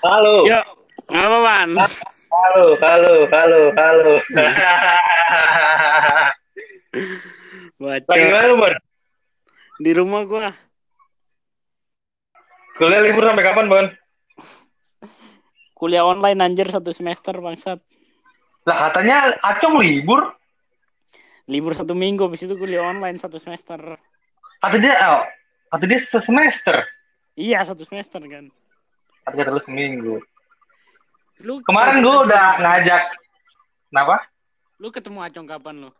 Halo. Yuk, apa man? Halo, halo, halo, halo. Lagi Baca mana, Bon? di rumah gua. Kuliah libur sampai kapan, Bon? Kuliah online anjir satu semester bangsat. Lah katanya Acong libur. Libur satu minggu, habis itu kuliah online satu semester. Kata dia, oh, kata dia semester. Iya satu semester kan. Dia terus seminggu. Lu Kemarin gue udah ngajak. Kenapa? Lu ketemu Acong kapan lu?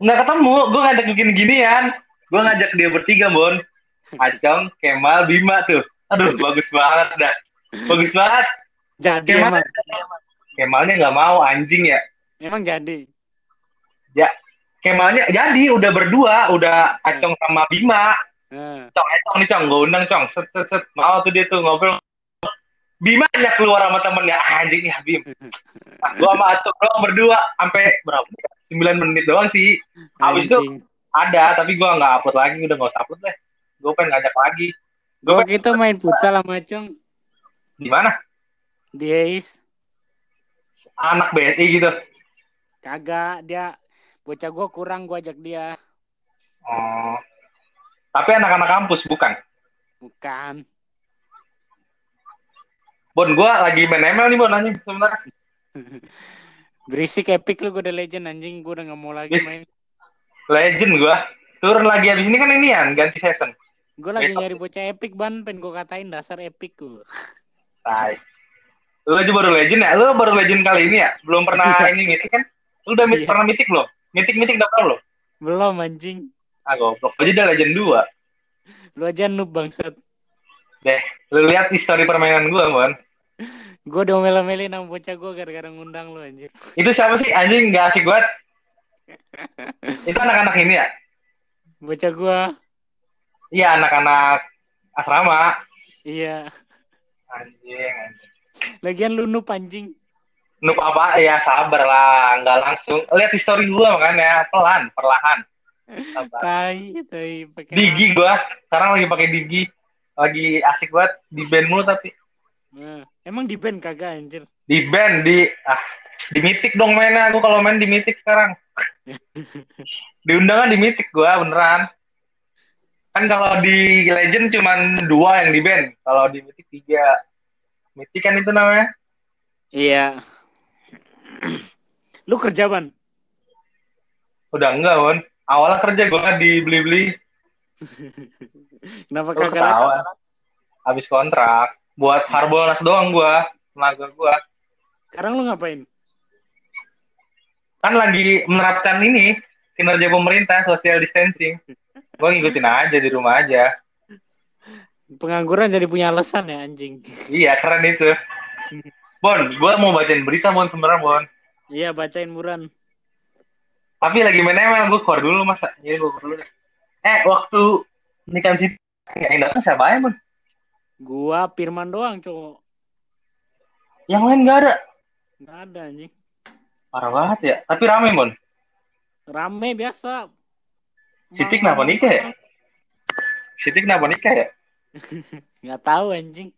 Nggak ketemu. Gue ngajak bikin ginian. Gue ngajak dia bertiga, Bon. Acong, Kemal, Bima tuh. Aduh, bagus banget dah. Bagus banget. Jadi Kemal, emang. Kemalnya nggak mau, anjing ya. Emang jadi. Ya, Kemalnya jadi udah berdua, udah Acong sama Bima. Nah, Cong, eh, Cong nih Cong, gue undang Cong, set, set, set. Mau tuh dia tuh ngobrol. Bima aja keluar sama temennya, ah, anjing ya Bim. Nah, gue sama Acong doang berdua, sampai berapa? 9 menit doang sih. Habis itu ada, tapi gue nggak upload lagi, udah nggak usah upload deh. Gue pengen ngajak lagi. Gua kita main futsal sama Acong Di mana? di Ace. Anak BSI gitu. Kagak, dia bocah gua kurang gua ajak dia. Oh. Tapi anak-anak kampus bukan. Bukan. Bon, gue lagi main ML nih Bon, anjing sebentar. Berisik epic lu gua udah legend anjing, gua udah gak mau lagi main. Legend gue. Turun lagi abis ini kan ini ya, ganti season. Gue lagi Besok. nyari bocah epic ban, pengen gue katain dasar epic gue. Tai. Lu aja baru legend ya? Lu baru legend kali ini ya? Belum pernah ini mitik kan? Lu udah mit- Iya. pernah mitik belum? Mitik-mitik udah pernah belum? Belum anjing. Ah goblok. Aja udah legend 2. Lu aja noob bangsat. Deh, lu lihat histori permainan gua, Mon. Gue udah omel-omelin sama bocah gue gara-gara ngundang lu anjir. Itu siapa sih? Anjing gak asik banget. Itu anak-anak ini ya? Bocah gue, Iya, anak-anak asrama. iya. Anjing, anjing. Lagian lu noob anjing. Nup apa? Ya sabar lah, nggak langsung. Lihat histori gua makanya pelan, perlahan. Sabar. Tai, tai. Pakai Digi gua, sekarang lagi pakai Digi. Lagi asik banget di band mulu tapi Nah, emang di band kagak anjir. di band di ah di Mythic dong mainnya aku kalau main di Mythic sekarang. di undangan di Mythic gua beneran. Kan kalau di Legend cuman dua yang di band, kalau di Mythic tiga. Mythic kan itu namanya. Iya. lu kerja ban? Udah enggak, Won. Awalnya kerja gua di beli-beli Kenapa Lu kagak? ketawa. Habis kontrak. Buat Harbolnas doang gua. Tenaga gua. Sekarang lu ngapain? Kan lagi menerapkan ini. Kinerja pemerintah, social distancing. Gua ngikutin aja di rumah aja. Pengangguran jadi punya alasan ya anjing. Iya, keren itu. Bon, gua mau bacain berita, Bon, sebenarnya, Bon. Iya bacain muran. Tapi lagi main ML, gua keluar dulu, masa. Jadi gua keluar dulu. Eh, waktu ini kan sih, yang datang siapa aja, Bon? Gua Firman doang cowok. Yang lain nggak ada. Nggak ada anjing. Parah banget ya. Tapi rame, Bon. Rame biasa. Siti kenapa nikah ya? Siti kenapa nikah ya? Nggak tahu anjing.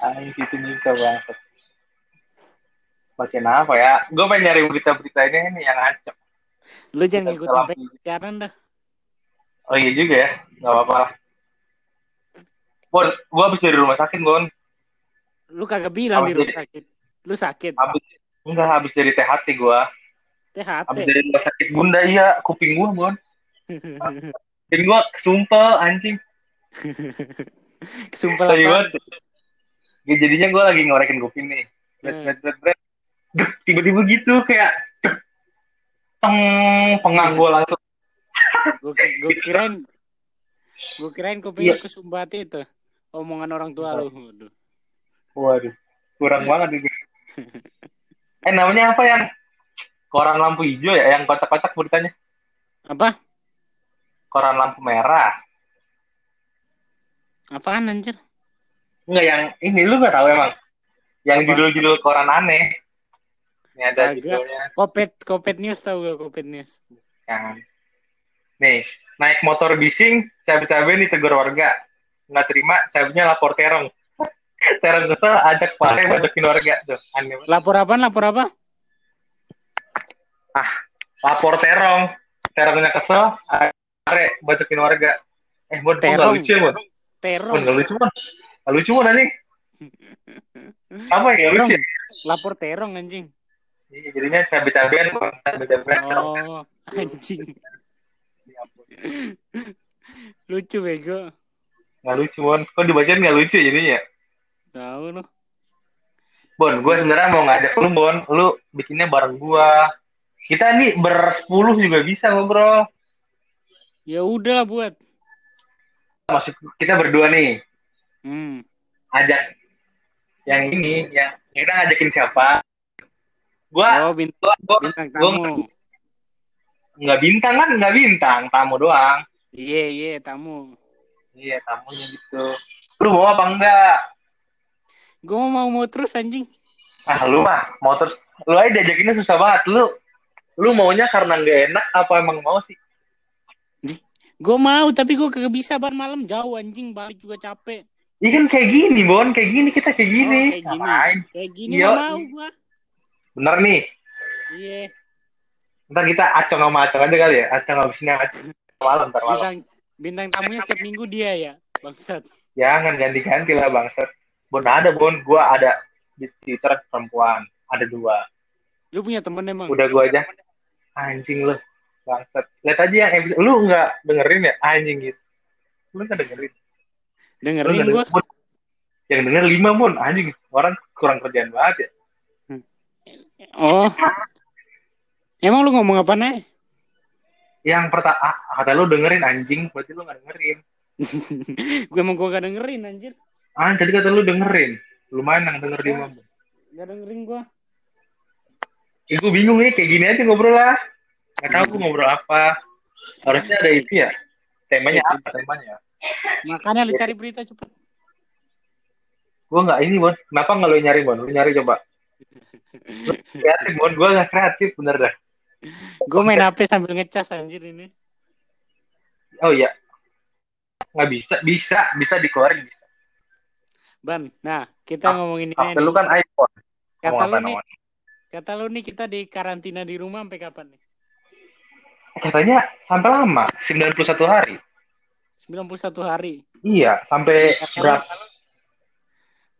Anjing situ nikah banget. Masih apa ya? Gue pengen nyari berita-berita ini nih yang acak. Lu jangan ngikutin pacaran dah. Oh iya juga ya, nggak apa-apa lah. Bon, gue habis dari rumah sakit, Bon. Lu kagak bilang Apa di rumah sakit. Lu sakit. Habis enggak habis dari THT gue. THT. Habis dari rumah sakit bunda iya, kuping gue, Bon. Kuping gue kesumpel anjing. Kesumpel Tadi apa? banget. Ya, jadinya gue lagi ngorekin kuping nih. Bret, bret, bret, bret. Dep, Tiba-tiba gitu kayak. Teng, pengah gue langsung. Gue gue kirain gue kirain kuping Iya. lu kesumbat itu. Omongan orang tua lu. Waduh. Waduh, kurang banget itu. Eh namanya apa yang koran lampu hijau ya, yang kocak-kocak beritanya? Apa? Koran lampu merah. Apaan anjir? Enggak yang ini lu nggak tahu emang? Yang judul-judul koran aneh. Ini ada Kagak. judulnya. Kopet, Kopet News tahu gak Kopet News? Yang... Nih, naik motor bising, cabe-cabe ditegur warga. Nggak terima, cabenya lapor terong. terong kesel ajak pare bacokin warga tuh aneh. Lapor apa? Lapor apa? lapor terong terongnya kesel pare bacokin warga eh nggak Terong. lucu bon bon Terong. nggak lucu bon nggak lucu bon anjing apa ya lucu? Lapor terong anjing. Iya, jadinya cabe-cabean terong. Oh, anjing. Ya. Lucu bego. nggak lucu bon kok dibacain nggak lucu jadinya Tahu lu. Bon, gue sebenarnya mau ngajak lu, Bon. Lu bikinnya bareng gua. Kita nih bersepuluh juga bisa ngobrol. Ya udah buat. Maksud kita berdua nih, Hmm. ajak yang ini, yang kita ngajakin siapa? Gua, Oh, bintang, gua, gua, bintang gua tamu. Nggak bintang kan, nggak bintang, tamu doang. Iya, iya, tamu. Iya, tamunya gitu. Lu mau apa enggak? Gue mau mau terus anjing. Ah, lu mah mau terus, lu aja diajakinnya susah banget. Lu, lu maunya karena nggak enak apa emang mau sih? Gue mau, tapi gue kagak bisa ban malam jauh anjing, balik juga capek. Iya kan kayak gini, Bon. Kayak gini, kita kayak gini. Oh, kayak gini. Ngapain? Kayak gini mau gue. Bener nih, Iya. Ntar kita acong sama acong aja kali ya. Acong habisnya acong malam ntar malam. Bintang bintang tamunya setiap minggu dia ya, bangsat. Jangan ganti-ganti lah bangset. Bon ada bon, gua ada di Twitter perempuan, ada dua. Lu punya temen emang? Udah gua aja. Anjing lu, bangset. Lihat aja yang episode, lu nggak dengerin ya anjing gitu. Lu nggak dengerin. Dengerin gue. dengerin, Bon. Yang denger lima bon, anjing. Orang kurang kerjaan banget ya. Oh. Emang lu ngomong apa nih? Yang pertama, ah, kata lu dengerin anjing, berarti lu nggak dengerin. gue emang gue gak dengerin anjir. Ah, tadi kata lu dengerin. Lumayan yang denger lima bon. Gak dengerin gue. Ya, gue bingung nih kayak gini aja ngobrol lah. Gak tahu gue ngobrol apa. Harusnya ada itu ya. Temanya apa temanya? Makanya lu cari berita cepet. Gue nggak ini bon. Kenapa nggak lo nyari bon? Lo nyari coba. Lu kreatif bon. Gue nggak kreatif bener dah. Gue main HP sambil ngecas anjir ini. Oh iya. Nggak bisa. Bisa. Bisa dikeluarin bisa. Ban, nah kita Ah, ngomongin ini. HP nih. lu kan iPhone. Kata lu nih, kata lu nih kita di karantina di rumah sampai kapan nih? Katanya sampai lama. 91 hari. 91 hari. Iya. Sampai lu, berapa?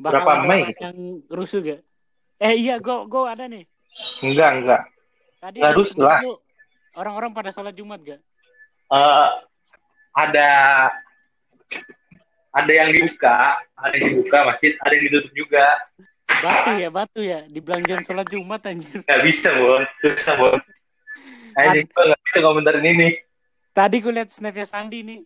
berapa Mei yang rusuh gak? Eh iya, gue gue ada nih. Enggak. Enggak. Tadi tempat lah. Orang-orang pada sholat Jumat gak? Eh, ada ada yang dibuka, ada yang dibuka masjid, ada yang ditutup juga. Batu ya, batu ya. Di belanjaan sholat Jumat anjir. Gak bisa, Bon. Susah, Bon. Anjing, gue gak bisa komentarin ini. Tadi gue liat snapnya Sandi nih.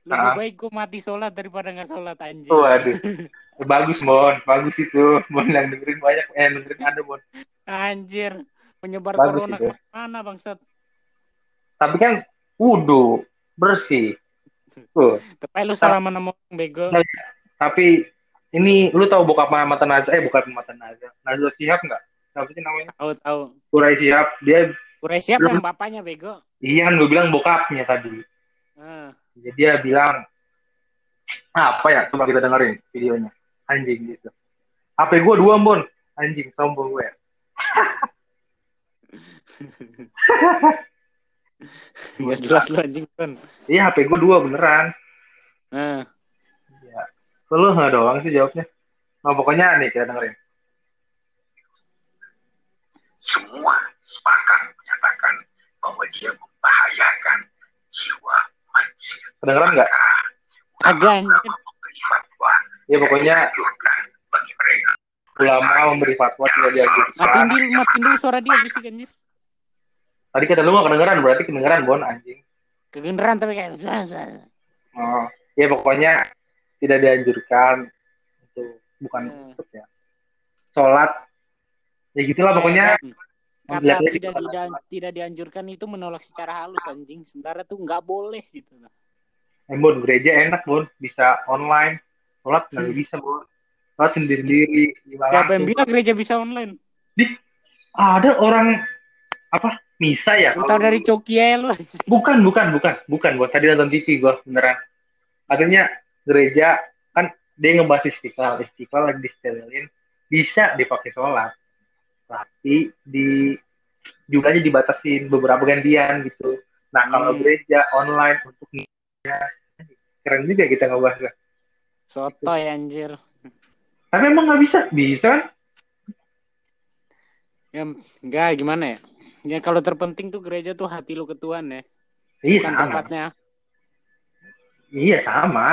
Lebih Ah. baik gue mati sholat daripada gak sholat anjir. Waduh. Bagus, Bon. Bagus itu. Bon, yang dengerin banyak. Eh, dengerin ada, Bon. Anjir. Penyebar Bagus corona itu. ke mana bangsat? Tapi kan, wudhu. Bersih. Tuh. Tapi lu salaman sama orang bego. Nah, Tapi, ini, lu tahu bokap mata Nazar? Eh, bukan mata Nazar. Nazar Sihab nggak? Siapa sih namanya? Tahu tahu. Kurai Sihab. Dia, Kurai siapa Lu- yang bapaknya bego? iya kan gue bilang bokapnya tadi. Ah. Jadi dia bilang, apa ya? Coba kita dengerin videonya. Anjing gitu. HP gue dua, Bon. Anjing, sombong gue. Gak jelas lu anjing kan. Iya, HP gue dua beneran. Nah, Ya. Lu nggak doang sih jawabnya. Nah, pokoknya nih kita dengerin. semua sepakat menyatakan bahwa dia membahayakan jiwa manusia. Kedengeran nggak? agak Ya pokoknya bagi mereka ulama memberi fatwa tidak Matiin dianjurkan. dulu, matiin dulu suara dia berisik anjir. Tadi kata lu nggak kedengeran, berarti kedengeran Bon anjing. Kegeneran tapi kayak Oh, ya pokoknya tidak dianjurkan itu bukan Hmm. ya. Sholat ya gitulah pokoknya Dan kata Lihat-lihat tidak tidak tidak dianjurkan itu menolak secara halus anjing. Sebenarnya tuh nggak boleh gitu. Eh, Bon, gereja enak, Bon. Bisa online. Sholat nggak bisa, Bon. Sholat sendiri-sendiri. Gimana Siapa yang bilang gereja bisa online? Ada orang, apa, misa ya? Lu dari Coki ya lu. Bukan, bukan, bukan. Bukan, Bon. Tadi nonton TV gue, beneran. Akhirnya gereja, kan dia ngebahas istiqlal istiqlal lagi disterilin bisa dipakai sholat tapi di jumlahnya dibatasin beberapa gantian gitu nah kalau Hmm. gereja online untuk ya, keren juga kita ngebahasnya Sotoy anjir. Tapi emang nggak bisa? Bisa kan? Ya, enggak gimana ya? Ya kalau terpenting tuh gereja tuh hati lu ke Tuhan ya. iya Bukan sama. tempatnya. iya sama.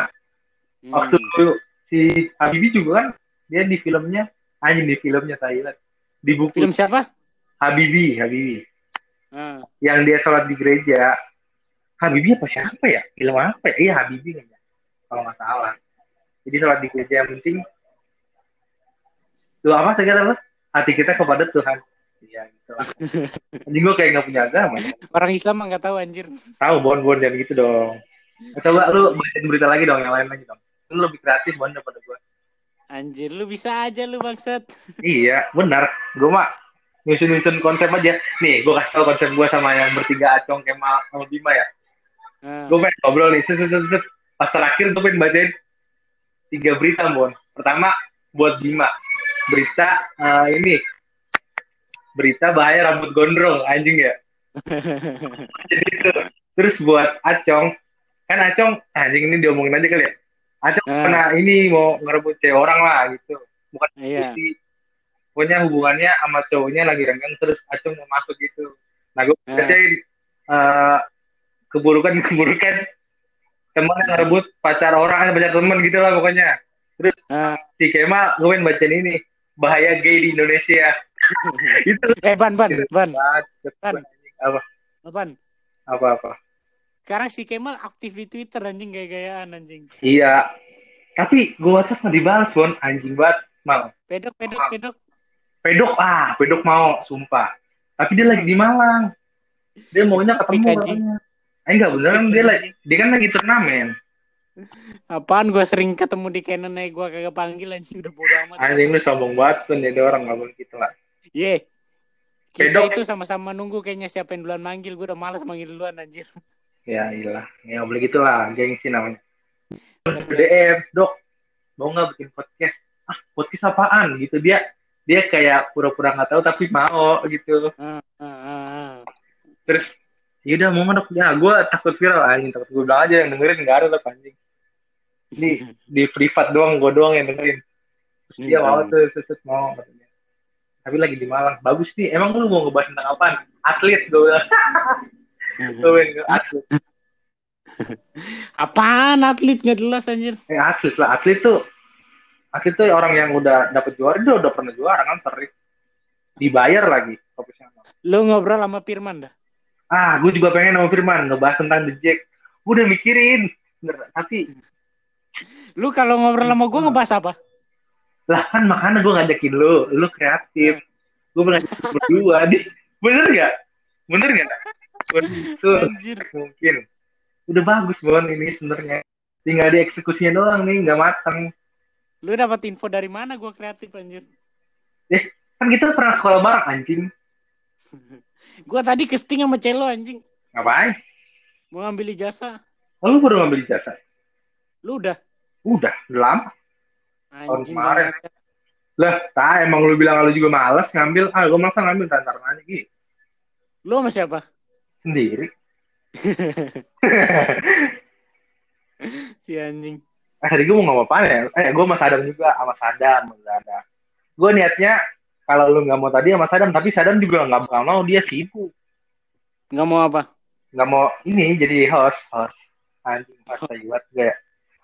Hmm. waktu itu si Habibie juga kan dia di filmnya anjing di filmnya Thailand di buku. Film siapa? Habibie Habibie Ah, yang dia sholat di gereja. Habibie apa siapa ya? Film apa ya? Iya Habibie kayaknya. Kalau nggak salah. Jadi sholat di gereja yang penting tuh apa saya kata hati kita kepada Tuhan iya gitu lah anjing gue kayak nggak punya agama ya. orang Islam mah nggak tahu anjir. tahu bon bon jangan gitu dong coba lu bacain berita lagi dong yang lain lagi dong lu lebih kreatif bon daripada gue Anjir lu bisa aja lu bangsat. Iya, benar. Gue mah nyusun-nyusun konsep aja. Nih, gue kasih tau konsep gue sama yang bertiga Acong, Kemal, sama Bima ya. Ah, Gue pengen ngobrol nih. Set, set, set, set. Pas terakhir gue pengen bacain tiga berita, Bon. Pertama, buat Bima. Berita eh, ini. Berita bahaya rambut gondrong, anjing ya. Jadi itu. Terus buat Acong. Kan Acong, anjing ini diomongin aja kali ya. Acong Ah. pernah ini mau ngerebut cewek orang lah gitu. Bukan Iya. jadi pokoknya hubungannya sama cowoknya lagi renggang terus Acung mau masuk gitu nah gue Ah. bacain eh, keburukan-keburukan teman yang ngerebut pacar orang pacar teman gitu lah pokoknya terus Ah. si Kemal gue bacain ini bahaya gay di Indonesia. Itu. Eh ban ban ban Kan. apa? Ban. apa apa? Sekarang si Kemal aktif di Twitter anjing gaya-gayaan anjing. iya. Tapi gue WhatsApp nggak dibalas bon. Anjing banget mal. Pedok pedok pedok. pedok ah pedok mau sumpah. Tapi dia lagi di Malang. Dia maunya ketemu katanya. Eh enggak beneran dia lagi dia kan lagi turnamen Apaan gua sering ketemu di Canon nih gua kagak panggil anjing udah bodo amat. anjing lu sombong banget kan jadi orang nggak boleh gitu lah Ye. Kita itu sama-sama nunggu kayaknya siapa yang duluan manggil. Gue udah malas manggil duluan anjir. ya iyalah ya boleh gitu lah gengsi namanya DM dok mau nggak bikin podcast ah podcast apaan gitu dia dia kayak pura-pura nggak tahu tapi mau gitu ah, ah, ah. terus yaudah mau dok ya gue takut viral anjing takut gue bilang aja yang dengerin nggak ada dok anjing di di privat doang gue doang yang dengerin. Terus dia mau Hmm. tuh set, set, mau katanya. Tapi lagi di Malang. Bagus nih emang lu mau ngebahas tentang apaan? Atlet gue bilang. Gue pengen ke atlet. Apaan atlet? Nggak jelas anjir. eh atlet lah. Atlet tuh atlet tuh orang yang udah dapet juara dia udah pernah juara kan? Sering dibayar lagi profesional. Lu ngobrol sama Firman dah. ah gue juga pengen sama Firman ngebahas tentang The Jack. Gue udah mikirin. Tapi Lu kalau ngobrol sama gue ngebahas apa? lah kan makanya gue ngajakin lu lu kreatif gue pernah berdua di bener gak bener gak betul Anjir. mungkin udah bagus bon ini sebenarnya tinggal dieksekusinya doang nih nggak matang Lu dapat info dari mana gue kreatif anjir? kan kita pernah sekolah bareng anjing Gue tadi kesting sama Celo anjing. ngapain Mau ngambil ijazah. oh, lu baru ngambil jasa Lu udah. Udah udah lama Anjing kemarin. banget. lah tak emang lu bilang lu juga males ngambil ah gue masa ngambil ntar ntar aja gitu Lu sama siapa? sendiri Si anjing. ah tadi gue mau ngomong apa ya eh gue sama Sadam juga sama Sadam Sadam gue niatnya kalau lu nggak mau tadi sama Sadam tapi Sadam juga nggak bakal mau dia sibuk Nggak mau apa? nggak mau ini jadi host host anjing host tai banget gue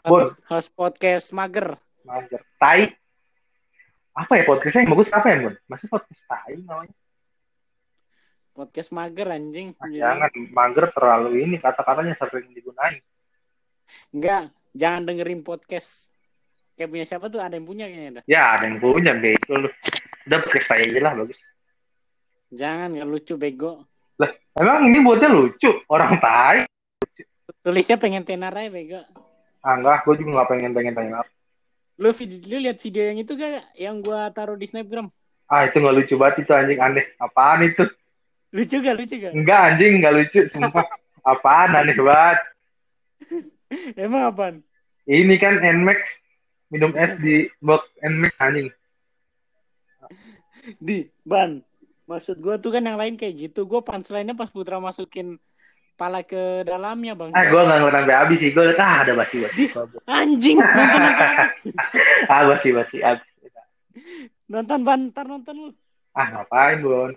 Bon. Host podcast mager. mager tai apa ya podcastnya yang bagus apa ya Bun? Masih podcast tai namanya Podcast mager anjing. Ah, jangan mager terlalu ini kata-katanya sering digunain Enggak, jangan dengerin podcast. Kayak punya siapa tuh? Ada yang punya kayaknya dah. ya ada yang punya bego lu udah podcast tai aja lah bagus Jangan, nggak lucu bego. emang ini buatnya lucu orang tai Tulisnya pengen tenar aja bego. Ah enggak gue juga nggak pengen pengen tanya Lu, vid- lu lihat video yang itu gak? Yang gua taruh di snapgram. ah itu nggak lucu banget itu anjing aneh apaan itu Lucu gak? Lucu gak? enggak anjing nggak lucu sumpah apaan aneh banget Emang apaan? ini kan Nmax minum es di box and mix anjing. Di, ban. Maksud gua tuh kan yang lain kayak gitu. Gua punchline-nya pas Putra masukin pala ke dalamnya, Bang. Ah, gue nggak ngeliat sampai habis sih. Gue ah ada basi basi. Di- Anjing, nonton apa? ah basi basi. Habis. nonton ban, ntar nonton lu. Ah ngapain Bon?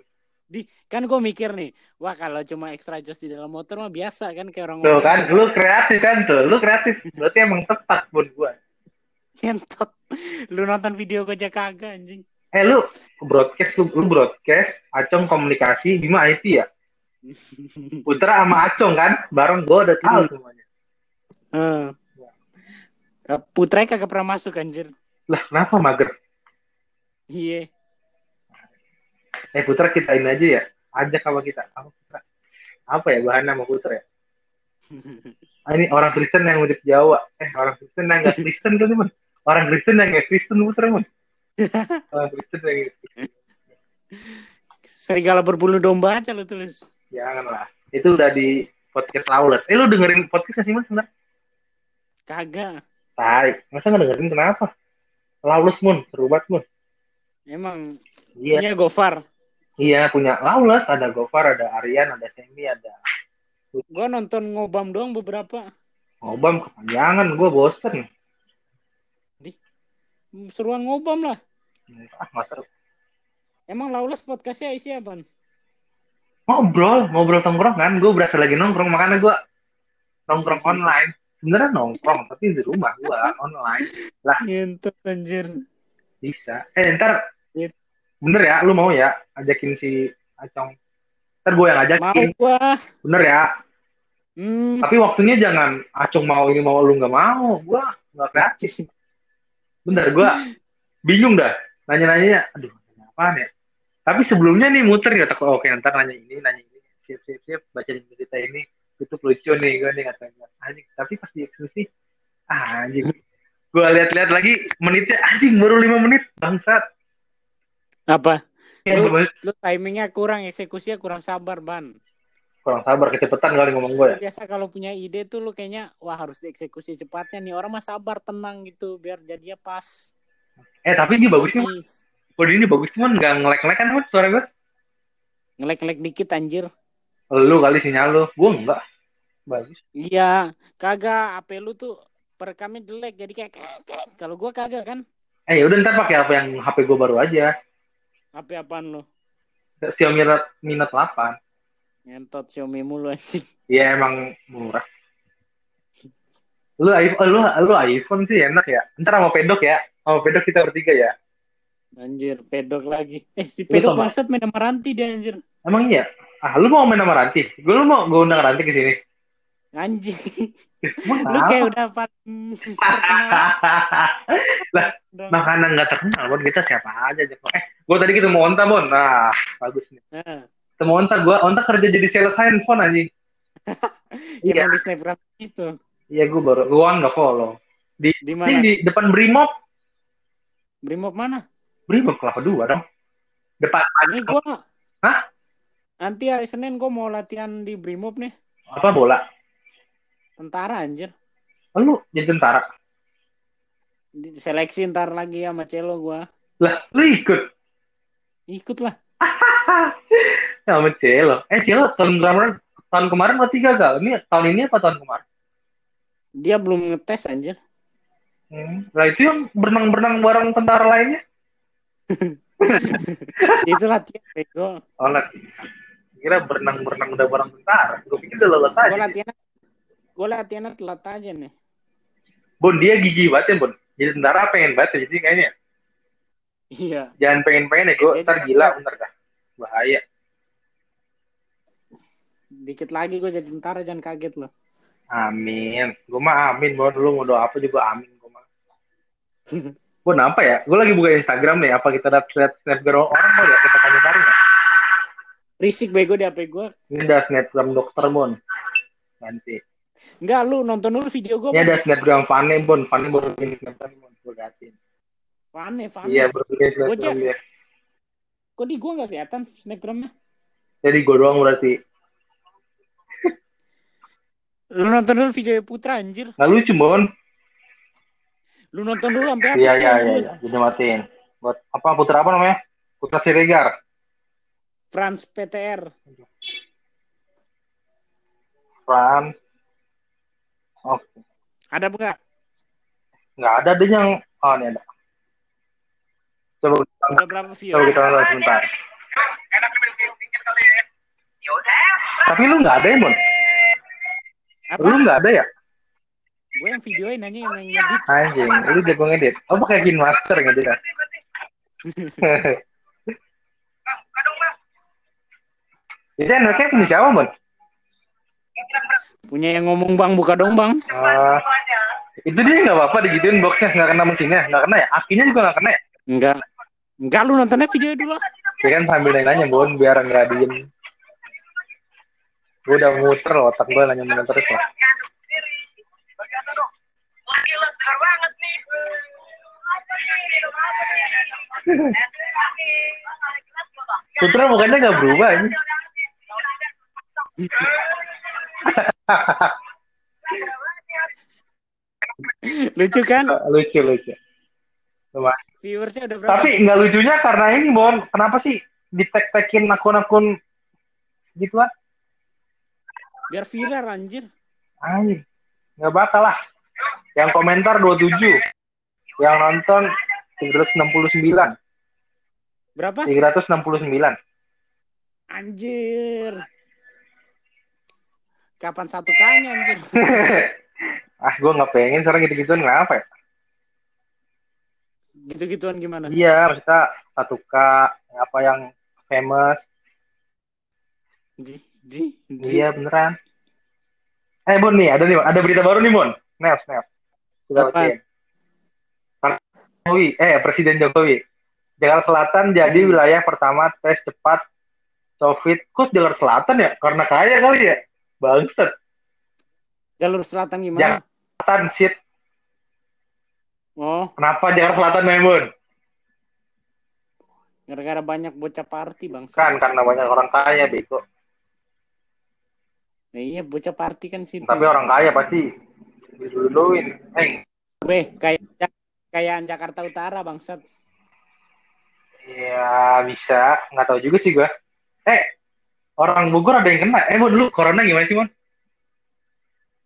Di, kan gue mikir nih, wah kalau cuma extra just di dalam motor mah biasa kan kayak orang Tuh kan, lu kreatif kan tuh. Lu kreatif. Berarti emang tepat buat gue. ngentot. Lu nonton video gue aja kagak anjing. Eh lu broadcast lu, lu broadcast Acong komunikasi Bima IT ya Putra sama Acong kan? Bareng gue udah tahu semuanya. Eh. Putra kagak pernah masuk anjir. lah kenapa mager? Iya. eh Putra kita ini aja ya. Ajak sama kita. Apa Putra? Apa ya bahan nama Putra ya? Ah, ini orang Kristen yang mirip Jawa. Eh orang Kristen yang nggak Kristen kan teman orang Kristen yang nggak Kristen Putra man orang Kristen yang nggak Kristen. Serigala berbulu domba aja lu tulis. Jangan lah itu udah di podcast Lawless eh lu dengerin podcast sih mas sebentar Kagak. Tarik. Masa nggak dengerin kenapa? Lawless Mun, seru banget Mun. Emang Iya, punya Gofar. iya punya Lawless, ada Gofar, ada Aryan, ada Semi, ada Gua nonton ngobam doang beberapa. Ngobam kepanjangan, gue bosen. Seruan ngobam lah. Ah. Emang Lawless podcastnya isi apa? Ngobrol, ngobrol tongkrongan. Gue berasa lagi nongkrong, makanya gue nongkrong online. Sebenarnya nongkrong, tapi di rumah gue online. Ngentut anjir. Bisa. Eh, ntar, bener ya, lu mau ya ajakin si Acong. Ntar gue yang Mau ajakin, gua. bener ya. Hmm. Tapi waktunya jangan Acong mau ini mau lu nggak mau. Gue nggak kreatif. Bentar, gue bingung dah. Nanya-nanya, aduh, nanya apaan ya? Tapi sebelumnya nih muter ya, takut oke ntar nanya ini, nanya ini, siap, siap, siap, baca cerita ini, itu lucu nih, gue nih katanya. Anjing, tapi pas di eksekusi, ah, anjing. Gue lihat-lihat lagi, menitnya, anjing, baru lima menit, bangsat. Apa? Ya, Lu- Lu timingnya kurang, eksekusinya kurang sabar, Ban. kurang sabar, kecepatan kali ngomong gue ya. Biasa kalau punya ide tuh lu kayaknya wah harus dieksekusi cepatnya nih. Orang mah sabar, tenang gitu biar jadinya pas. Eh, tapi ini bagus nih, Kode ini bagus cuman nggak ngelek-ngelek kan, suara gue? Ngelek-ngelek dikit anjir. Lu kali sinyal lu, gue enggak. Bagus. Iya, kagak HP lu tuh perekamnya jelek jadi kayak kalau gua kagak kan. Eh, udah ntar pakai apa yang HP gue baru aja. HP apaan lu? Xiaomi Mi Note 8. Ngentot Xiaomi mulu anjing. Iya emang murah. Lu iPhone, lu, lu iPhone sih enak ya. Ntar sama pedok ya. Sama pedok kita bertiga ya. Anjir, pedok lagi. Eh, si pedok bangsat main sama Ranti dia anjir. Emang iya? Ah, lu mau main sama Ranti? Gue lu mau gue undang Ranti ke sini. Emang Lu kayak udah paling terkenal. lah, makanan nggak terkenal, Bon. Kita siapa aja. aja. Eh, gue tadi ketemu Onta, Bon. Nah, bagus nih. Nah, Ketemu Onta, gue Onta kerja jadi sales handphone anjing. ya Iya, di snapgram itu. iya gue baru, gue nggak follow. Di Ini mana? di depan Brimob, Brimob mana? Brimob kelapa dua dong. Depan Ini gua Hah? Nanti hari Senin gua mau latihan di Brimob nih. apa bola? Tentara anjir. Oh, lu jadi tentara. Seleksi ntar lagi sama Celo gua. Lah, lu ikut. Ikut lah. sama Cielo. Eh Cielo tahun kemarin tahun kemarin berarti gagal. Ini tahun ini apa tahun kemarin? Dia belum ngetes anjir. Hmm. Lah itu yang berenang-berenang bareng tentara lainnya. Itu latihan bego. Oh, lah. Kira berenang-berenang udah bareng tentara. Gue pikir udah lolos aja. latihan gua latihannya telat aja nih. Bon, dia gigi banget ya, Bon. Jadi tentara pengen banget ya, jadi kayaknya. Iya. Jangan pengen-pengen ya, gue ntar gila, bener dah. Bahaya. Dikit lagi gua jadi tentara jangan kaget loh. Amin. Gue mah amin, Bon. Lu mau doa apa juga amin. Gue mah. Bon, apa ya? Gue lagi buka Instagram nih. Apa kita lihat lihat snapgram orang mau ya? Kita komentarin ya? Risik bego di HP gua. Ini ada snapgram dokter, Bon. Nanti. Enggak lu nonton dulu video gua. Ini ada snapgram Fane, Bon. Fane baru bikin snapgram, Bon. Gue liatin. Fane, Fane. Iya, baru bikin snapgram dia. Kok di gua nggak kelihatan snapgramnya? Jadi gue doang berarti. Lu nonton dulu video Putra anjir. Nggak lucu, Bon. Lu nonton dulu sampai habis. Iya ya, iya iya. iya. Jadi matiin. Buat apa putra apa namanya? Putra Siregar. Frans PTR. Frans. Oke. Ada bukan? Nggak ada deh yang. Oh ini ada. Coba kita berapa view? coba kita nonton sebentar. Tapi lu nggak ada ya, Bon? Apa? Lu nggak ada ya? Gue yang videoin aja yang ngedit. Anjing, lu jago ngedit. Oh, pakai Kin Master ngedit ya? Itu anaknya punya siapa, Bon? Punya yang ngomong bang buka dong bang. Ah, itu dia nggak apa-apa digituin boxnya nggak kena mesinnya nggak kena ya akinya juga nggak kena ya Enggak. Enggak lu nontonnya video dulu. ya kan sambil nanya bon biar nggak diem gue udah muter loh, otak gue nanya nanya terus lah Putra bukannya nggak berubah ini Lucu kan? lucu lucu. Viewersnya udah berapa? tapi nggak lucunya karena ini bon kenapa sih di tag tagin akun-akun gitu kan Biar viral anjir. Anjir, nggak bakal lah. Yang komentar 27, yang nonton 369, Berapa? 369. Anjir. Kapan satu kanya anjir? ah, gue nggak pengen sekarang gitu-gituan kenapa ya? Gitu-gituan gimana? Iya, maksudnya satu k apa yang famous? Di, di, di. Iya beneran. Eh Bon nih, ada nih, ada berita baru nih Bon. Snap, snap. Kita Apa? bacain. Karena Jokowi, eh Presiden Jokowi. Jakarta Selatan jadi Hmm. wilayah pertama tes cepat COVID. Kok Jakarta Selatan ya? Karena kaya kali ya? Bangsat. Jalur selatan gimana? Selatan shit. Oh, Kenapa Jakarta Selatan Bon? gara-gara banyak bocah party bang. Kan karena banyak orang kaya bego. Nah, iya bocah party kan situ. Tapi orang kaya pasti diduluin. Eh, Weh, kayak kayak Jakarta Utara bangsat. ya bisa. Nggak tahu juga sih gua. Eh, orang Bogor ada yang kena. Eh, Bon, dulu corona gimana sih, Bon?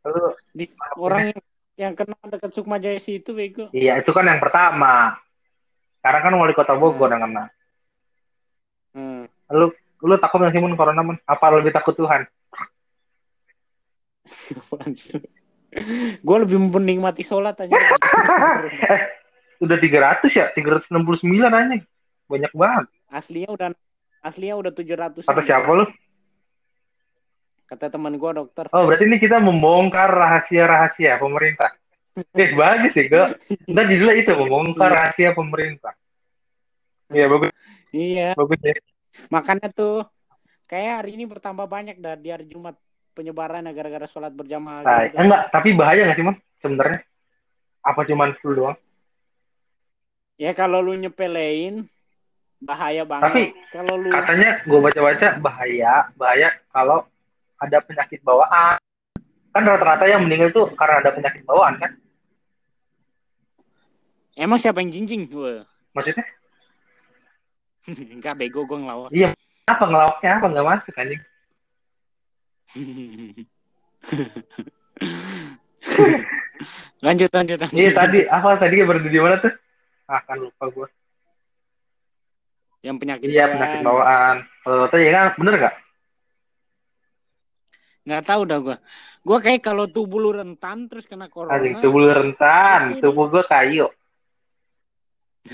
Lu, Di, orang yang, yang kena dekat Sukma Jaya situ bego. iya, itu kan yang pertama. Sekarang kan wali kota Bogor yang kena. Hmm. Lu, lu takut nggak sih, Mon, corona, Mon? Apa lebih takut Tuhan? gue lebih menikmati sholat aja. eh, udah 300 ya? 369 aja. Banyak banget. aslinya udah aslinya udah 700 Kata siapa lu? kata teman gue dokter Oh, berarti ini kita membongkar rahasia-rahasia pemerintah. Eh, bagus sih, Kak. Ntar judulnya itu, membongkar rahasia pemerintah. Iya, bagus. iya Bagus ya. makanya tuh kayak hari ini bertambah banyak dah di hari Jumat penyebaran gara-gara sholat berjamaah Nah, gitu. enggak, tapi bahaya nggak sih, Mon? Sebenarnya. Apa cuman flu doang? ya kalau lu nyepelein bahaya banget Tapi, kalau lu Katanya, gue baca-baca, bahaya. Bahaya kalau ada penyakit bawaan. Kan rata-rata yang meninggal tuh karena ada penyakit bawaan, kan? emang siapa yang jinjing Wah. Maksudnya, enggak bego gue ngelawak iya. Apa ngelawaknya apa nggak masuk, anjing? lanjut lanjut lanjut Iya, tadi. Apa tadi berada di mana tuh? Ah, kan lupa gue. yang penyakit Iya, penyakit bawaan. Kalau tadi ya kan, bener nggak? nggak tahu dah gue gue kayak kalau tubuh lu rentan terus kena corona Anjing, tubuh lu rentan, tubuh gue kayu.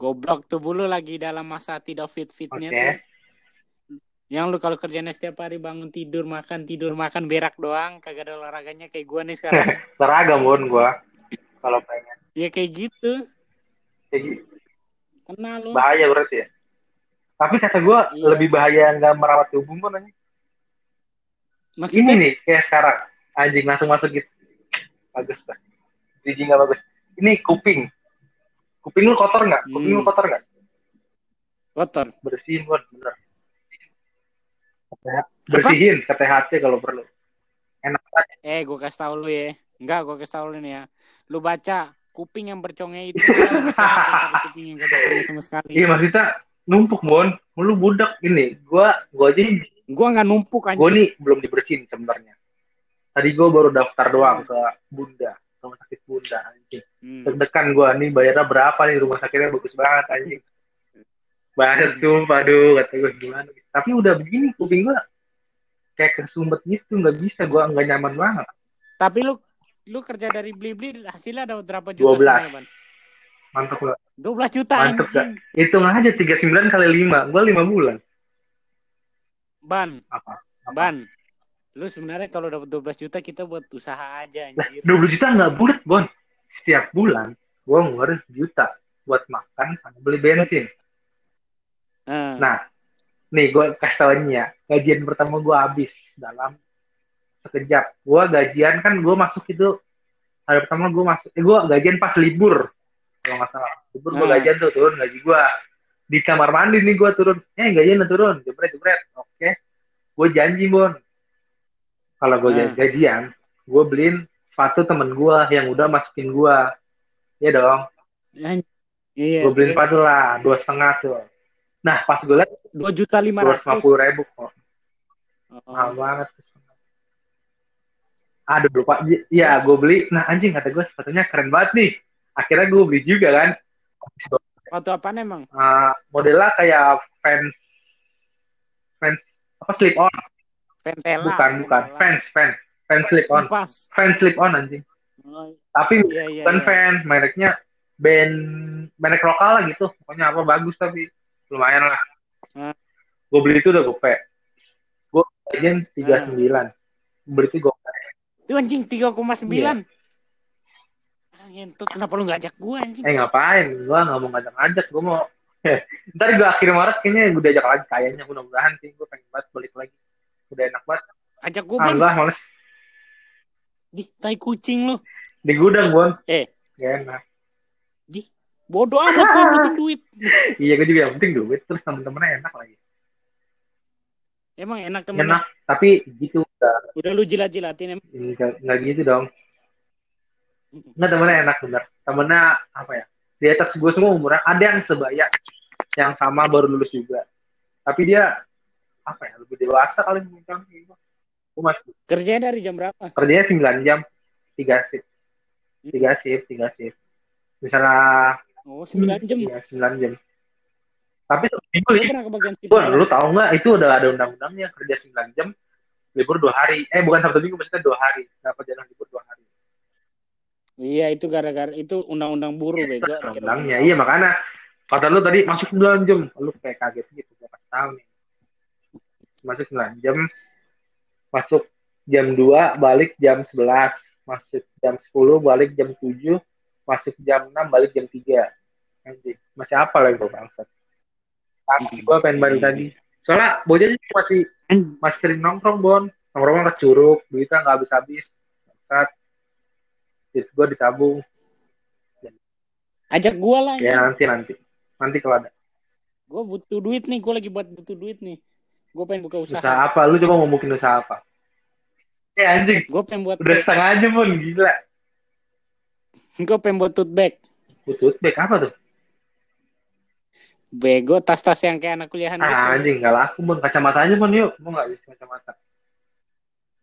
goblok tubuh lu lagi dalam masa tidak fit fitnya Oke. tuh yang lu kalau kerjanya setiap hari bangun tidur makan tidur makan berak doang kagak ada olahraganya kayak gue nih sekarang Seragam, Bon, gue. Kalau pengen. ya kayak gitu Kayak gitu. kena lu bahaya berarti ya. Tapi kata gue Iya. lebih bahaya nggak merawat tubuh pun nanya. Ini nih kayak sekarang anjing langsung masuk gitu. Bagus lah. Biji nggak bagus. Ini kuping. Kuping lu kotor nggak? Kuping Hmm. lu kotor nggak? kotor Bersihin bon, bener. Bersihin ke THC kalau perlu. Enak banget. eh gue kasih tau lu ya enggak gue kasih tau lu nih ya lu baca kuping yang bercongnya itu kuping yang gak sama sekali. Iya maksudnya numpuk Bon. Lu budak ini. Gua gua aja Gua nggak numpuk gue anjing. nih belum dibersihin sebenarnya. Tadi gue baru daftar doang ke Bunda, rumah sakit Bunda anjing. Hmm. Deg-degan gue nih bayarnya berapa nih rumah sakitnya bagus banget anjing. Banget sumpah aduh kata gue gimana. Tapi udah begini kuping gue kayak kesumbat gitu nggak bisa gue nggak nyaman banget. Tapi lu lu kerja dari beli-beli hasilnya ada berapa juta 12. sebenarnya, Ban? Mantap lah. 12 juta Mantep anjing. Hitung aja 39 kali 5. Gue 5 bulan. Ban, Apa? Apa? ban. Lu sebenarnya kalau dapat 12 juta kita buat usaha aja Lah, anjir. 20 juta nggak bulat, Bon. Setiap bulan gue ngeluarin sejuta buat makan sama beli bensin. Nah, Nah, nih gue kasih tau ini ya. Gajian pertama gue habis dalam sekejap. Gue gajian kan gue masuk itu hari pertama gue masuk. Eh, gue gajian pas libur kalau nggak salah. Libur gue Hmm. gajian tuh turun gaji gue di kamar mandi nih gue turun. Eh gajian udah turun, jebret jebret. Oke, gue janji bon. Kalau gue Hmm. gajian, gue beliin sepatu temen gue yang udah masukin gue. Iya dong, iya. gue beliin sepatu lah dua setengah tuh. Nah pas gue liat 2 juta dua ratus lima puluh ribu kok. mahal Oh. banget aduh lupa ya gue beli nah anjing kata gue sepatunya keren banget nih akhirnya gue beli juga kan Waktu apaan emang? Eh, modelnya kayak fans fans apa slip on Ventela. bukan bukan Ventela. fans fans fans slip on Pas. fans slip on anjing Oh, tapi iya iya. bukan iya. fans mereknya band merek lokal lah gitu pokoknya apa bagus tapi lumayan lah. Hmm. gue beli itu udah gope gue gajian tiga sembilan. Beli itu gope Itu anjing 3,9. Iya. Ah, Ngentut kenapa lu ngajak gua anjing? eh ngapain? Gue nggak mau ngajak-ngajak. Gue mau ntar gue akhir Maret kayaknya gue diajak lagi. Kayaknya mudah-mudahan sih. Gue pengen banget balik lagi. Udah enak banget. Ajak gua ah, ban. enggak males. Di tai kucing lu. di gudang gue Eh. gak enak Bodoh amat yang penting duit. iya gue juga yang penting duit terus temen-temennya enak lagi Emang enak temen. enak tapi gitu udah Udah lu jilat-jilatin emang. nggak nggak gitu dong nggak temennya enak bener temennya apa ya di atas gue semua umurnya ada yang sebaya yang sama baru lulus juga tapi dia apa ya lebih dewasa kali mungkin gue masih Kerjanya dari jam berapa? kerjanya 9 jam tiga shift tiga shift tiga shift misalnya Oh, 9 jam. iya 9 jam. Tapi seminggu nih pernah kebagian berapa? lu tahu nggak? Itu udah ada undang-undangnya. Kerja 9 jam libur dua hari. Eh bukan sabtu minggu maksudnya dua hari. Dapat jatah libur dua hari? Iya, itu gara-gara itu undang-undang buruh bego. undang-undangnya. iya makanya kata lu tadi masuk 9 jam. Lu kayak kaget gitu kasih tahu nih. Masuk 9 jam masuk jam 2 balik jam 11 masuk jam 10 balik jam 7 masuk jam 6 balik jam 3 Anjing, masih apa lagi gue bangsat tapi gue pengen balik lagi. Soalnya bocahnya masih masih sering nongkrong bon. Nongkrong ke curug duitnya nggak habis habis bangsat duit gue ditabung. Ajak gua lah. ya nanti nanti. Nanti kalau ada. Gua butuh duit nih, gua lagi buat butuh duit nih. Gua pengen buka usaha. usaha apa? Lu coba mau mungkin usaha apa? Eh anjing. Gua pengen buat udah setengah aja pun gila gua pengen buat tote bag. butuh bag apa tuh Bego tas-tas yang kayak anak kuliahan gitu. ah, anjing nggak laku pun kacamata aja pun yuk mau nggak bisa kacamata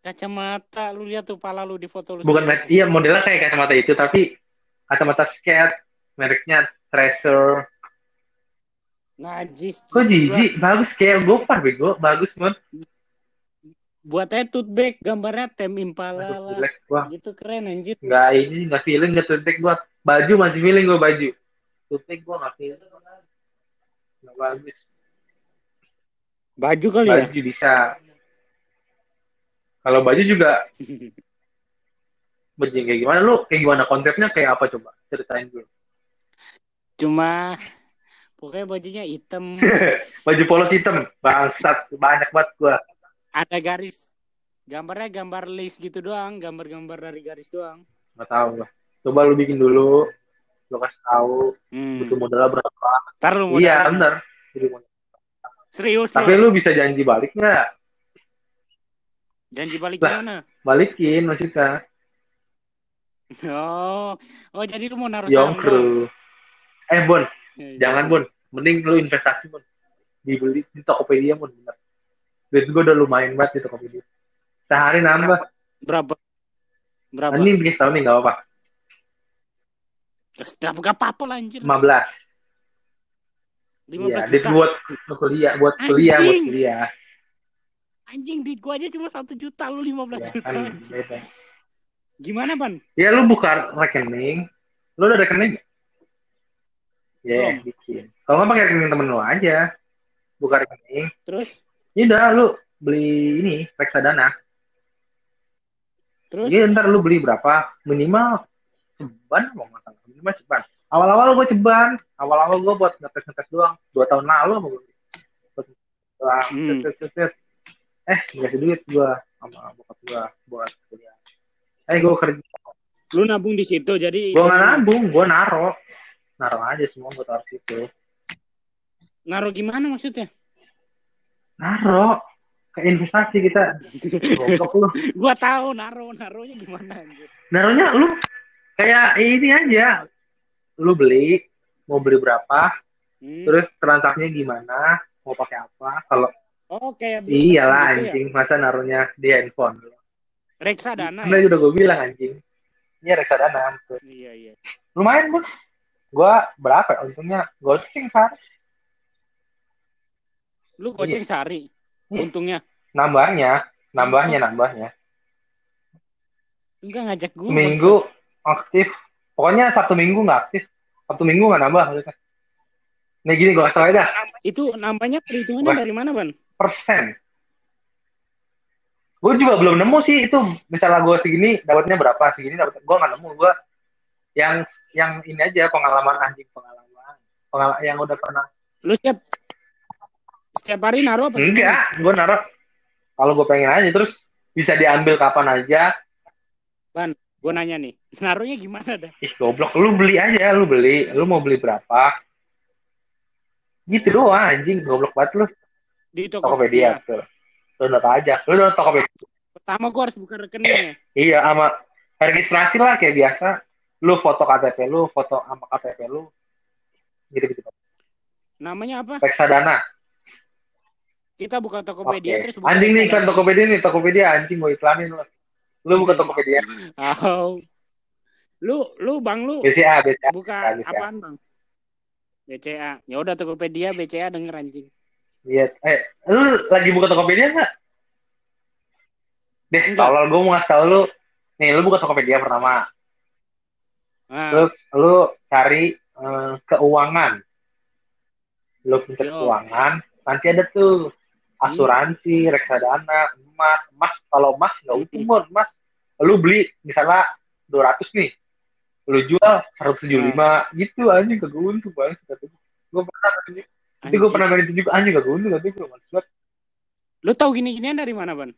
Kacamata lu lihat tuh pala lu di foto lu. bukan sendiri. iya modelnya kayak kacamata itu tapi kacamata skate mereknya Tracer Najis. kok jijik bagus kayak gopar bego bagus banget Buat aja tote bag gambarnya tem impala Aduh, lah. gua. Gitu keren anjir. nggak ini nggak feeling nggak tutek gua. Baju masih feeling gua baju. Tutek gua nggak feeling. Nggak bagus. Baju kali ya. baju bisa. Kalau baju juga baju yang kayak gimana? Lu kayak gimana? Konsepnya kayak apa coba? Ceritain dulu Cuma pokoknya bajunya hitam, baju polos hitam. Bangsat. Banyak banget gua ada garis. Gambarnya gambar list gitu doang, gambar-gambar dari garis doang. nggak tahu gua coba lu bikin dulu lu kasih tahu Hmm. butuh modalnya berapa Ntar lu iya modal. Jadi modal. Serius tapi lu. lu bisa janji balik nggak Janji balik Lah. gimana? balikin maksudnya Oh, oh jadi lu mau naruh saham doang? Young Eh Bon, Ya, jangan iya. Bon. Mending lu investasi Bon. Dibeli di Tokopedia Bon. Bener. Duit gue udah lumayan banget di Tokopedia. Sehari nambah. Berapa? Berapa? Ini bikin setahun nih gak apa-apa. Setiap gak apa-apa lah anjir. 15. 15 Iya, juta. duit buat kuliah, buat kuliah, buat Anjing. kuliah. Anjing duit gua aja cuma 1 juta lu 15 Ya, juta. anjing. beda. Gimana, Ban? Ya lu buka rekening. Lu udah rekening? Ya, Belum. bikin. Kalau nggak pakai rekening temen lu aja. Buka rekening. Terus Ya udah lu beli ini reksadana. terus Iya ntar lu beli berapa? Minimal ceban mau nggak salah. Minimal ceban. Awal-awal gue ceban. Awal-awal gue buat ngetes-ngetes doang. Dua tahun lalu gue. Buat. Hmm. Eh dikasih duit gue sama bokap gue buat kuliah. Eh gue kerja. lu nabung di situ jadi Gue nggak nabung. Gue naro. Naro aja semua gue taruh situ. naruh gimana maksudnya? Naro. Ke investasi kita. Goblok lu. Gua tahu naruh, naruhnya gimana anjir. Naruhnya lu kayak ini aja. Lu beli. Mau beli berapa. Hmm. Terus transaksinya gimana? Mau pakai apa? Kalau Oh, kayak bursa iyalah gitu ya? anjing, masa naruhnya di handphone. Reksadana Kan ya? udah gue bilang anjing. Iya reksadana. Iya, iya. Lumayan bos. Gua berapa? ya? Untungnya goceng sehari. Lu goceng sehari. Iya. Untungnya Nambahnya, nambahnya, nambahnya. enggak ngajak gua. Seminggu aktif. Pokoknya Sabtu Minggu nggak aktif. Sabtu Minggu nggak nambah. maksudnya. Nih gini gue kasih maksud. Itu nambahnya perhitungannya dari mana, Ban? Persen. Gue juga belum nemu sih itu. Misalnya gue segini dapatnya berapa, segini dapat. Gue nggak nemu. Gue yang yang ini aja pengalaman anjing pengalaman. Pengalaman yang udah pernah. Lu setiap setiap hari naruh apa? Enggak, gue naruh. Kalau gue pengen aja terus bisa diambil kapan aja. Gua nanya nih, naruhnya gimana dah? Ih goblok, lu beli aja, lu beli, lu mau beli berapa? Gitu doang anjing, goblok banget lu. Di Tokopedia, Tokopedia. tuh. Download aja. Lu download Tokopedia. Pertama gua harus buka rekeningnya. Iya, sama registrasi lah kayak biasa. Lu foto KTP lu, foto sama KTP lu. Gitu-gitu. Namanya apa? Reksadana. Kita buka. Tokopedia terus buka Anjing nih reksadana. Tokopedia nih, Tokopedia anjing gue iklanin lu. Lu buka Tokopedia. Oh. Lu lu Bang lu BCA, BCA. buka BCA. apaan, Bang? BCA. Ya udah Tokopedia, BCA denger anjing. Iya. Eh, lu lagi buka Tokopedia nggak? Deh, Enggak. tolol gue mau ngasih tau lu. Nih, lu buka Tokopedia pertama. Ah, Terus lu cari eh, keuangan. Lu pencet keuangan, nanti ada tuh asuransi, reksadana, emas. Emas kalau emas nggak Hmm. untung Bon. emas. Lu beli misalnya 200 nih. Lu jual 175 gitu anjing kagak untung banget Gue pernah anjing. Itu gue pernah main itu juga anjing kagak untung tapi gue males banget. Lu tahu gini-ginian dari mana, Ban?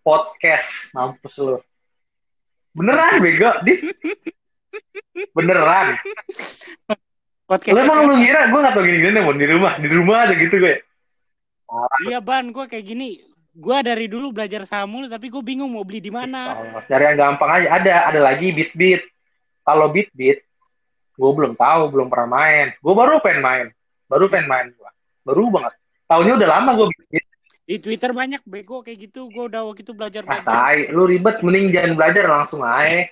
Podcast mampus lu. Beneran bego, di Beneran. Podcast Lu emang lu ngira gue gak tau gini-gini Bon di rumah, di rumah aja gitu gue. Iya, Ban, gua kayak gini. Gua dari dulu belajar saham mulu tapi gue bingung mau beli di mana. Oh, cari yang gampang aja. Ada, ada lagi bit-bit. Kalau bit-bit, gue belum tahu, belum pernah main. Gue baru pengen main, baru pengen main gue. Baru banget. Tahunnya udah lama gue bit-bit. Di Twitter banyak bego kayak gitu. Gua udah waktu itu Ah, belajar-belajar. tai. Lu ribet, mending jangan belajar langsung aja.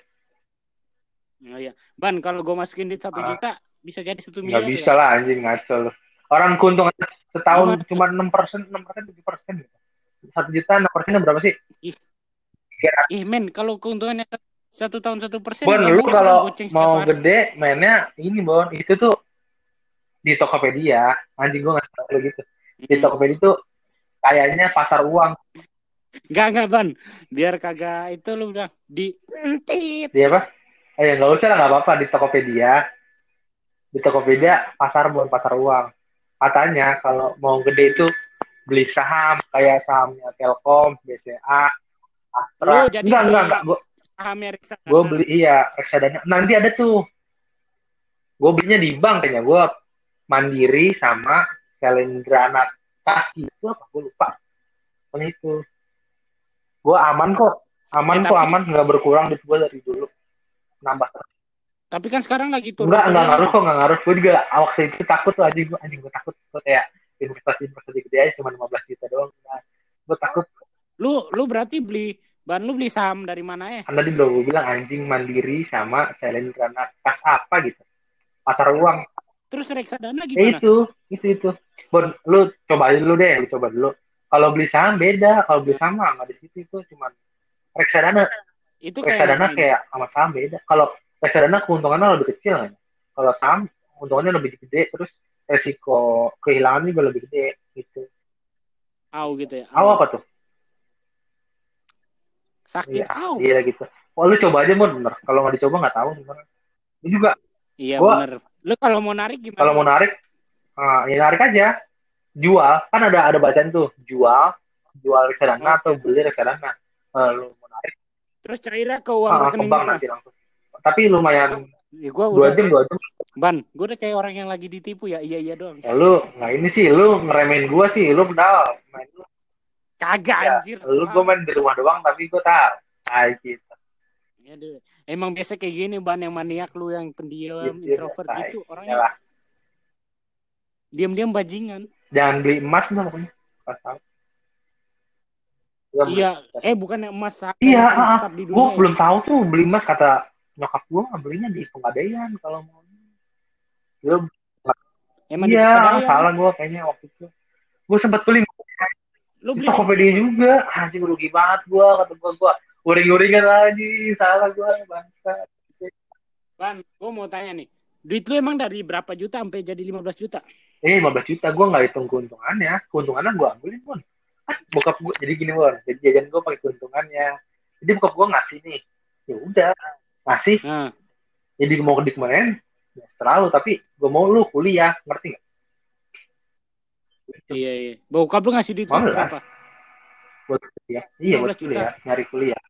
Oh, iya. Ban, kalau gue masukin di satu Ah. juta bisa jadi satu miliar. Nggak bisa lah anjing ngaco lu. Orang keuntungan setahun cuma 6 persen, 6 persen, 7 persen. Satu juta, 6 persennya berapa sih? ya? Ih, men, kalau keuntungannya satu tahun satu persen. Bon, nggak lu kalau mau hari. gede mainnya ini Bon, itu tuh di Tokopedia. Anjing gue nggak tahu gitu. Di Hmm. Tokopedia tuh kayaknya pasar uang. Enggak, enggak, Ban. Biar kagak itu lu udah di entit. Dia apa? Eh ya nggak usah lah nggak apa-apa di Tokopedia. Di Tokopedia pasar bukan pasar uang. Katanya kalau mau gede itu beli saham kayak sahamnya Telkom, BCA, Astra. Lu jadi enggak, enggak, enggak. Gue Sahamnya reksadana. gue beli iya reksadana. Nanti ada tuh. Gue belinya di bank kayaknya. Gue Mandiri sama Selendrana Kaski. Itu apa? Gue lupa. Pokoknya itu. Gue aman kok. Aman Eh, kok tapi- aman nggak berkurang duit gue dari dulu. Nambah. Tapi kan sekarang lagi turun. Enggak enggak ngaruh kok enggak ngaruh. Gue juga waktu itu takut tuh anjing gue anjing gue takut gue kayak investasi investasi gede aja cuma 15 juta doang. Nah, gue takut Lu lu berarti beli ban lu beli saham dari mana ya? kan tadi udah gue bilang anjing mandiri sama Selendra kas apa gitu. Pasar uang. Terus reksadana Ya gimana? itu, itu itu. Bon, lu coba dulu deh, lu coba dulu. Kalau beli saham beda, kalau beli saham mah nggak di situ itu cuma reksadana. Itu kayak Reksadana ngapain? kayak sama saham beda. Kalau reksadana keuntungannya lebih kecil kan. Kalau saham keuntungannya lebih gede, terus resiko kehilangan juga lebih gede gitu. Au gitu ya. Tahu apa tuh? Sakit Iya, au. iya gitu. Oh, lu coba aja mon, bener. Kalau nggak dicoba nggak tahu gimana. Ini juga Iya Gua- bener. Lu kalau mau narik gimana? kalau mau narik, ah, ya narik aja. Jual, kan ada ada bacaan tuh, jual, jual reksadana atau beli reksadana. Eh, lu mau narik, Terus cairnya ke uang ah, ke rekening bank apa? nanti langsung. Tapi lumayan Ya, gua dua udah jam dua jam. ban. Gua udah kayak orang yang lagi ditipu ya. Iya iya doang. Ya, lu, nah ini sih, lu ngeremehin gua sih, lu pedal. Main lu, Kagak ya, anjir. lu gua main di rumah doang, tapi gua tahu. Ah, gitu. Aduh. Emang biasa kayak gini ban yang maniak lu yang pendiam, iya, introvert tai. gitu. Ya Orangnya lah. diam-diam bajingan. Jangan beli emas lah pokoknya. Iya, eh bukan emas Iya, ah, tetap di dunia. Gue ya. belum tahu tuh beli emas kata nyokap gue belinya di pegadaian kalau mau. Gue Emang iya salah gue kayaknya waktu itu. Gue sempat beli Lu beli Tokopedia juga. Anjing rugi banget gue kata gue gue uring-uringan lagi salah gue bangsa. Ban, gua mau tanya nih. Duit lu emang dari berapa juta sampai jadi 15 juta? Eh 15 juta gue nggak hitung keuntungannya. Keuntungannya gue ambilin pun. Kan bokap gue jadi gini pun. Jadi jajan gue pakai keuntungannya. Jadi bokap gue ngasih nih. Ya udah ngasih. Nah, Jadi mau di kemarin ya terlalu tapi gue mau lu kuliah ngerti nggak? iya iya. Bokap lu ngasih duit berapa? buat kuliah. Iya 15 buat juta. kuliah, nyari kuliah.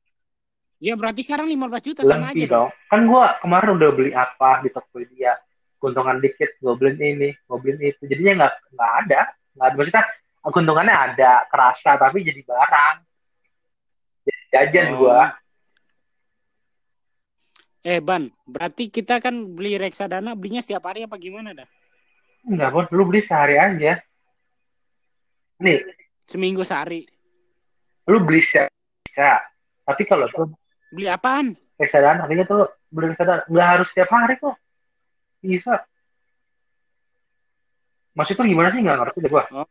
Ya berarti sekarang 15 juta sama aja Lebih dong. dong. Kan gua kemarin udah beli apa di Tokopedia. Keuntungan dikit, gua beliin ini, gua beliin itu. Jadinya nggak nggak ada, nggak ada. Maksudnya keuntungannya ada, kerasa tapi jadi barang. Jadi jajan Oh. gua. Eh Ban, berarti kita kan beli reksadana belinya setiap hari apa gimana dah? Enggak, Bon. Lu beli sehari aja. Nih, Seminggu sehari. lu beli sehari bisa. Tapi kalau tuh Beli apaan? reksadana, artinya tuh beli reksadana nggak harus setiap hari kok. Bisa. Maksudnya gimana sih nggak ngerti deh gua. Oh,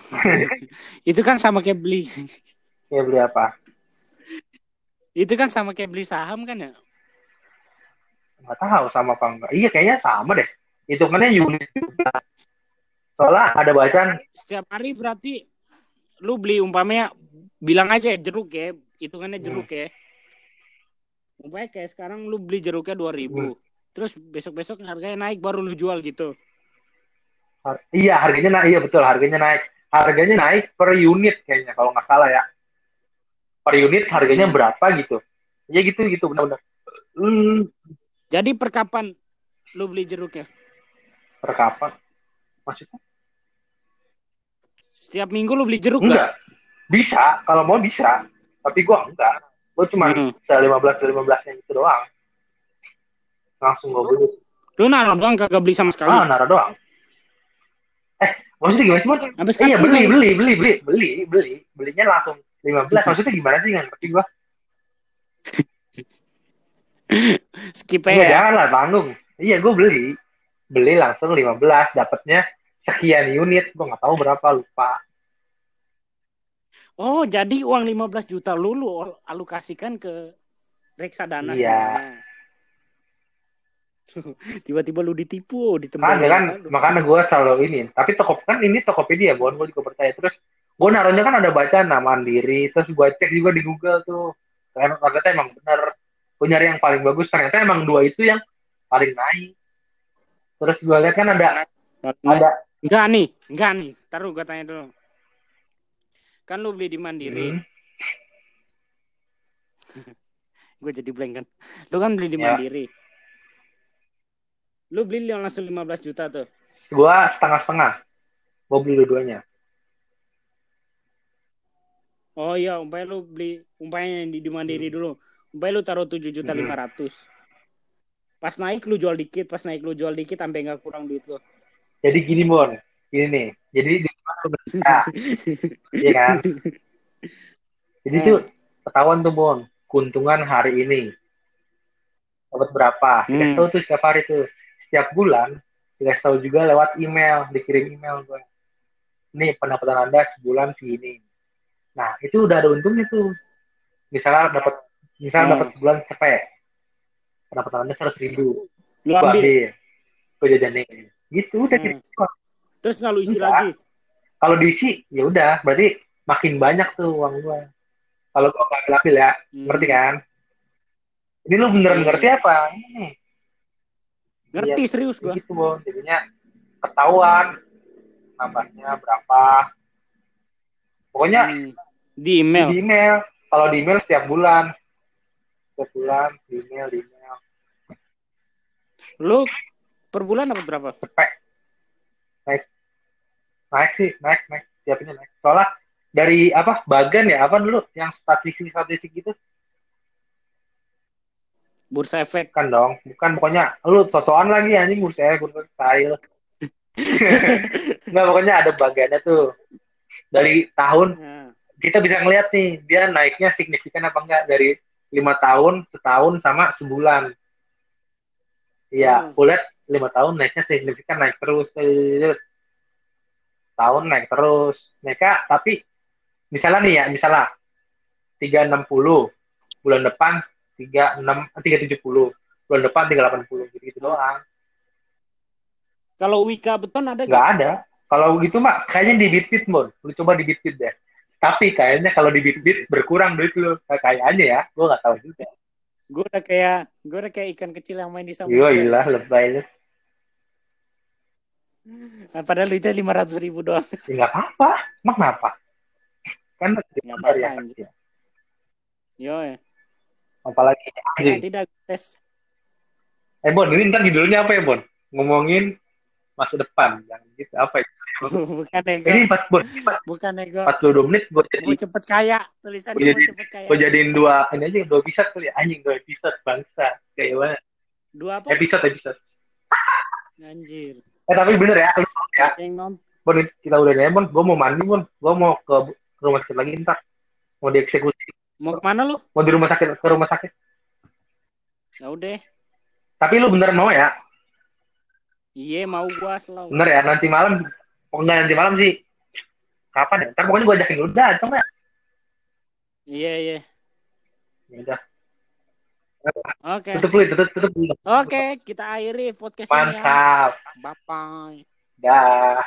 itu kan sama kayak beli Ya beli apa? Itu kan sama kayak beli saham kan ya? nggak tahu sama apa enggak. Iya kayaknya sama deh. Hitungannya unit juga. Soalnya ada bacaan Setiap hari berarti lu beli umpamanya bilang aja ya, jeruk ya, hitungannya jeruk ya. Umpamanya kayak sekarang lu beli jeruknya 2000. Hmm. Terus besok-besok harganya naik baru lu jual gitu. har- iya harganya naik, iya betul harganya naik. Harganya naik per unit kayaknya kalau nggak salah ya. Per unit harganya berapa gitu. Ya gitu gitu benar-benar. Hmm, Jadi per kapan lu beli jeruknya? per kapan? Maksudnya? Setiap minggu lu beli jeruk Enggak. Bisa, kalau mau bisa. Tapi gua enggak. Gua cuma Hmm. se 15 15 nya itu doang. Langsung gua beli. Lu naruh doang kagak beli sama sekali. Ah, nara doang. Eh, maksudnya gimana sih, Mon? Iya beli beli beli beli beli beli belinya langsung 15 maksudnya gimana sih nggak ngerti gua skip Iya aja. ya. jangan lah tanggung iya gua beli beli langsung 15 dapatnya sekian unit gua nggak tahu berapa lupa Oh, jadi uang 15 juta lu lu alokasikan ke reksadana Iya. Tiba-tiba lu ditipu, ditembak. makanya kan makanya gua selalu ini tapi toko kan ini Tokopedia gua gua juga percaya terus gua naruhnya kan ada baca nama mandiri terus gua cek juga di Google tuh ternyata ternyata emang bener gua nyari yang paling bagus ternyata emang dua itu yang paling naik terus gua lihat kan ada ada Enggak nih, enggak nih. Taruh gua tanya dulu. Kan lu beli di Mandiri. Hmm. Gue jadi blank kan. Lu kan beli di Ya. Mandiri. Lu beli langsung 15 juta tuh. Gua setengah-setengah. Gua beli dua-duanya. Oh iya, umpamanya lu beli umpamanya yang di, di Mandiri dulu. Umpamanya lu taruh tujuh juta lima ratus. Pas naik lu jual dikit, pas naik lu jual dikit sampai nggak kurang duit lu. Jadi gini Bon, gini nih. Jadi di nah, iya kan? Jadi Hmm. tuh ketahuan tuh Bon, keuntungan hari ini dapat berapa? Dikasih Hmm. tahu tuh setiap hari tuh. Setiap bulan dikasih tahu juga lewat email, dikirim email gue. Nih pendapatan Anda sebulan segini. Nah, itu udah ada untungnya tuh. Misalnya dapat misalnya Hmm. dapat sebulan cepet. Pendapatan Anda seratus ribu. Lu ambil. Gue jajanin. Gitu udah Hmm. gitu. Terus nggak lu isi Enggak. lagi. Kalau diisi ya udah, berarti makin banyak tuh uang gua. Kalau gua nggak ambil ya, Hmm. ngerti kan? Ini lu beneran Iya. ngerti apa? Ini Ngerti Iya, serius gua. gitu. Jadinya ketahuan nambahnya berapa. Pokoknya Hmm. Di email. di email. Kalau di email setiap bulan. Setiap bulan di email, di email. Lu per bulan dapat berapa? Cepet. Naik. Naik sih, naik, naik. Setiap ini naik. Soalnya dari apa bagan ya apa dulu yang statistik statistik gitu Bursa efek. kan dong bukan pokoknya lu sosokan lagi anjing bursa ya bursa style nggak pokoknya ada bagiannya tuh dari tahun Nah. kita bisa ngeliat nih dia naiknya signifikan apa enggak dari lima tahun setahun sama sebulan iya Hmm. kulihat lima tahun naiknya signifikan naik terus tahun naik terus mereka tapi misalnya nih ya misalnya 360 bulan depan 36 370 bulan depan 380 gitu, gitu doang Kalau Wika Beton ada nggak gak? ada kalau gitu mah kayaknya di bitbit mon lu coba di bitbit deh. Tapi kayaknya kalau di bitbit berkurang duit lu. Kayaknya ya. Gue nggak tahu juga. Gue udah kayak gue udah kayak ikan kecil yang main di samudra. iya iya lebay lu. Nah, padahal duitnya lima ratus ribu doang. ya nggak apa emang kenapa? Kan Nggak apa-apa, anjing. kecil Yo, ya. apalagi Nah, anjing tidak tes. eh Bon ini ntar judulnya apa ya Bon? Ngomongin masa depan. Yang gitu apa ya bukan ego, ini empat empat bukan ego. empat puluh dua menit gue jadi Mau cepet kaya, tulisannya Gua mau jadi- cepet kaya. gue jadiin dua ini aja dua episode kali ya. anjing dua episode bangsa kayak gimana Dua apa? episode episode Anjir. eh tapi bener ya lu ya Yang non Bon kita udah nih Bon gue mau mandi Bon gue mau ke, ke rumah sakit lagi ntar mau dieksekusi mau ke mana lu? mau di rumah sakit ke rumah sakit Ya udah. tapi lu bener mau ya Iya mau gua selalu. bener ya nanti malam oh enggak nanti malam sih kapan ya ntar pokoknya gue ajakin lu datang ya Iya iya. Ya udah Oke. tutup dulu tutup tutup dulu Oke, kita akhiri podcast ini ya. mantap Bye bye. dah